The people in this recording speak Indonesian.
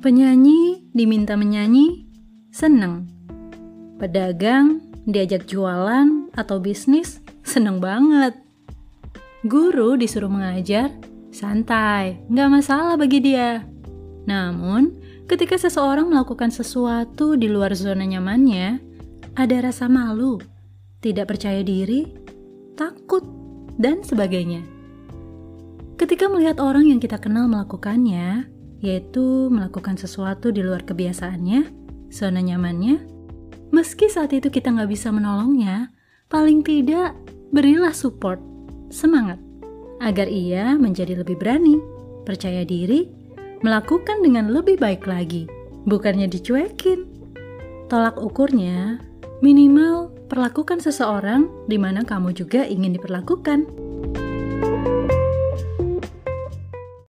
Penyanyi diminta menyanyi, seneng. Pedagang diajak jualan atau bisnis, seneng banget. Guru disuruh mengajar, santai, nggak masalah bagi dia. Namun, ketika seseorang melakukan sesuatu di luar zona nyamannya, ada rasa malu, tidak percaya diri, takut, dan sebagainya. Ketika melihat orang yang kita kenal melakukannya, yaitu melakukan sesuatu di luar kebiasaannya, zona nyamannya. Meski saat itu kita nggak bisa menolongnya, paling tidak berilah support, semangat, agar ia menjadi lebih berani, percaya diri, melakukan dengan lebih baik lagi, bukannya dicuekin. Tolak ukurnya, minimal perlakukan seseorang di mana kamu juga ingin diperlakukan.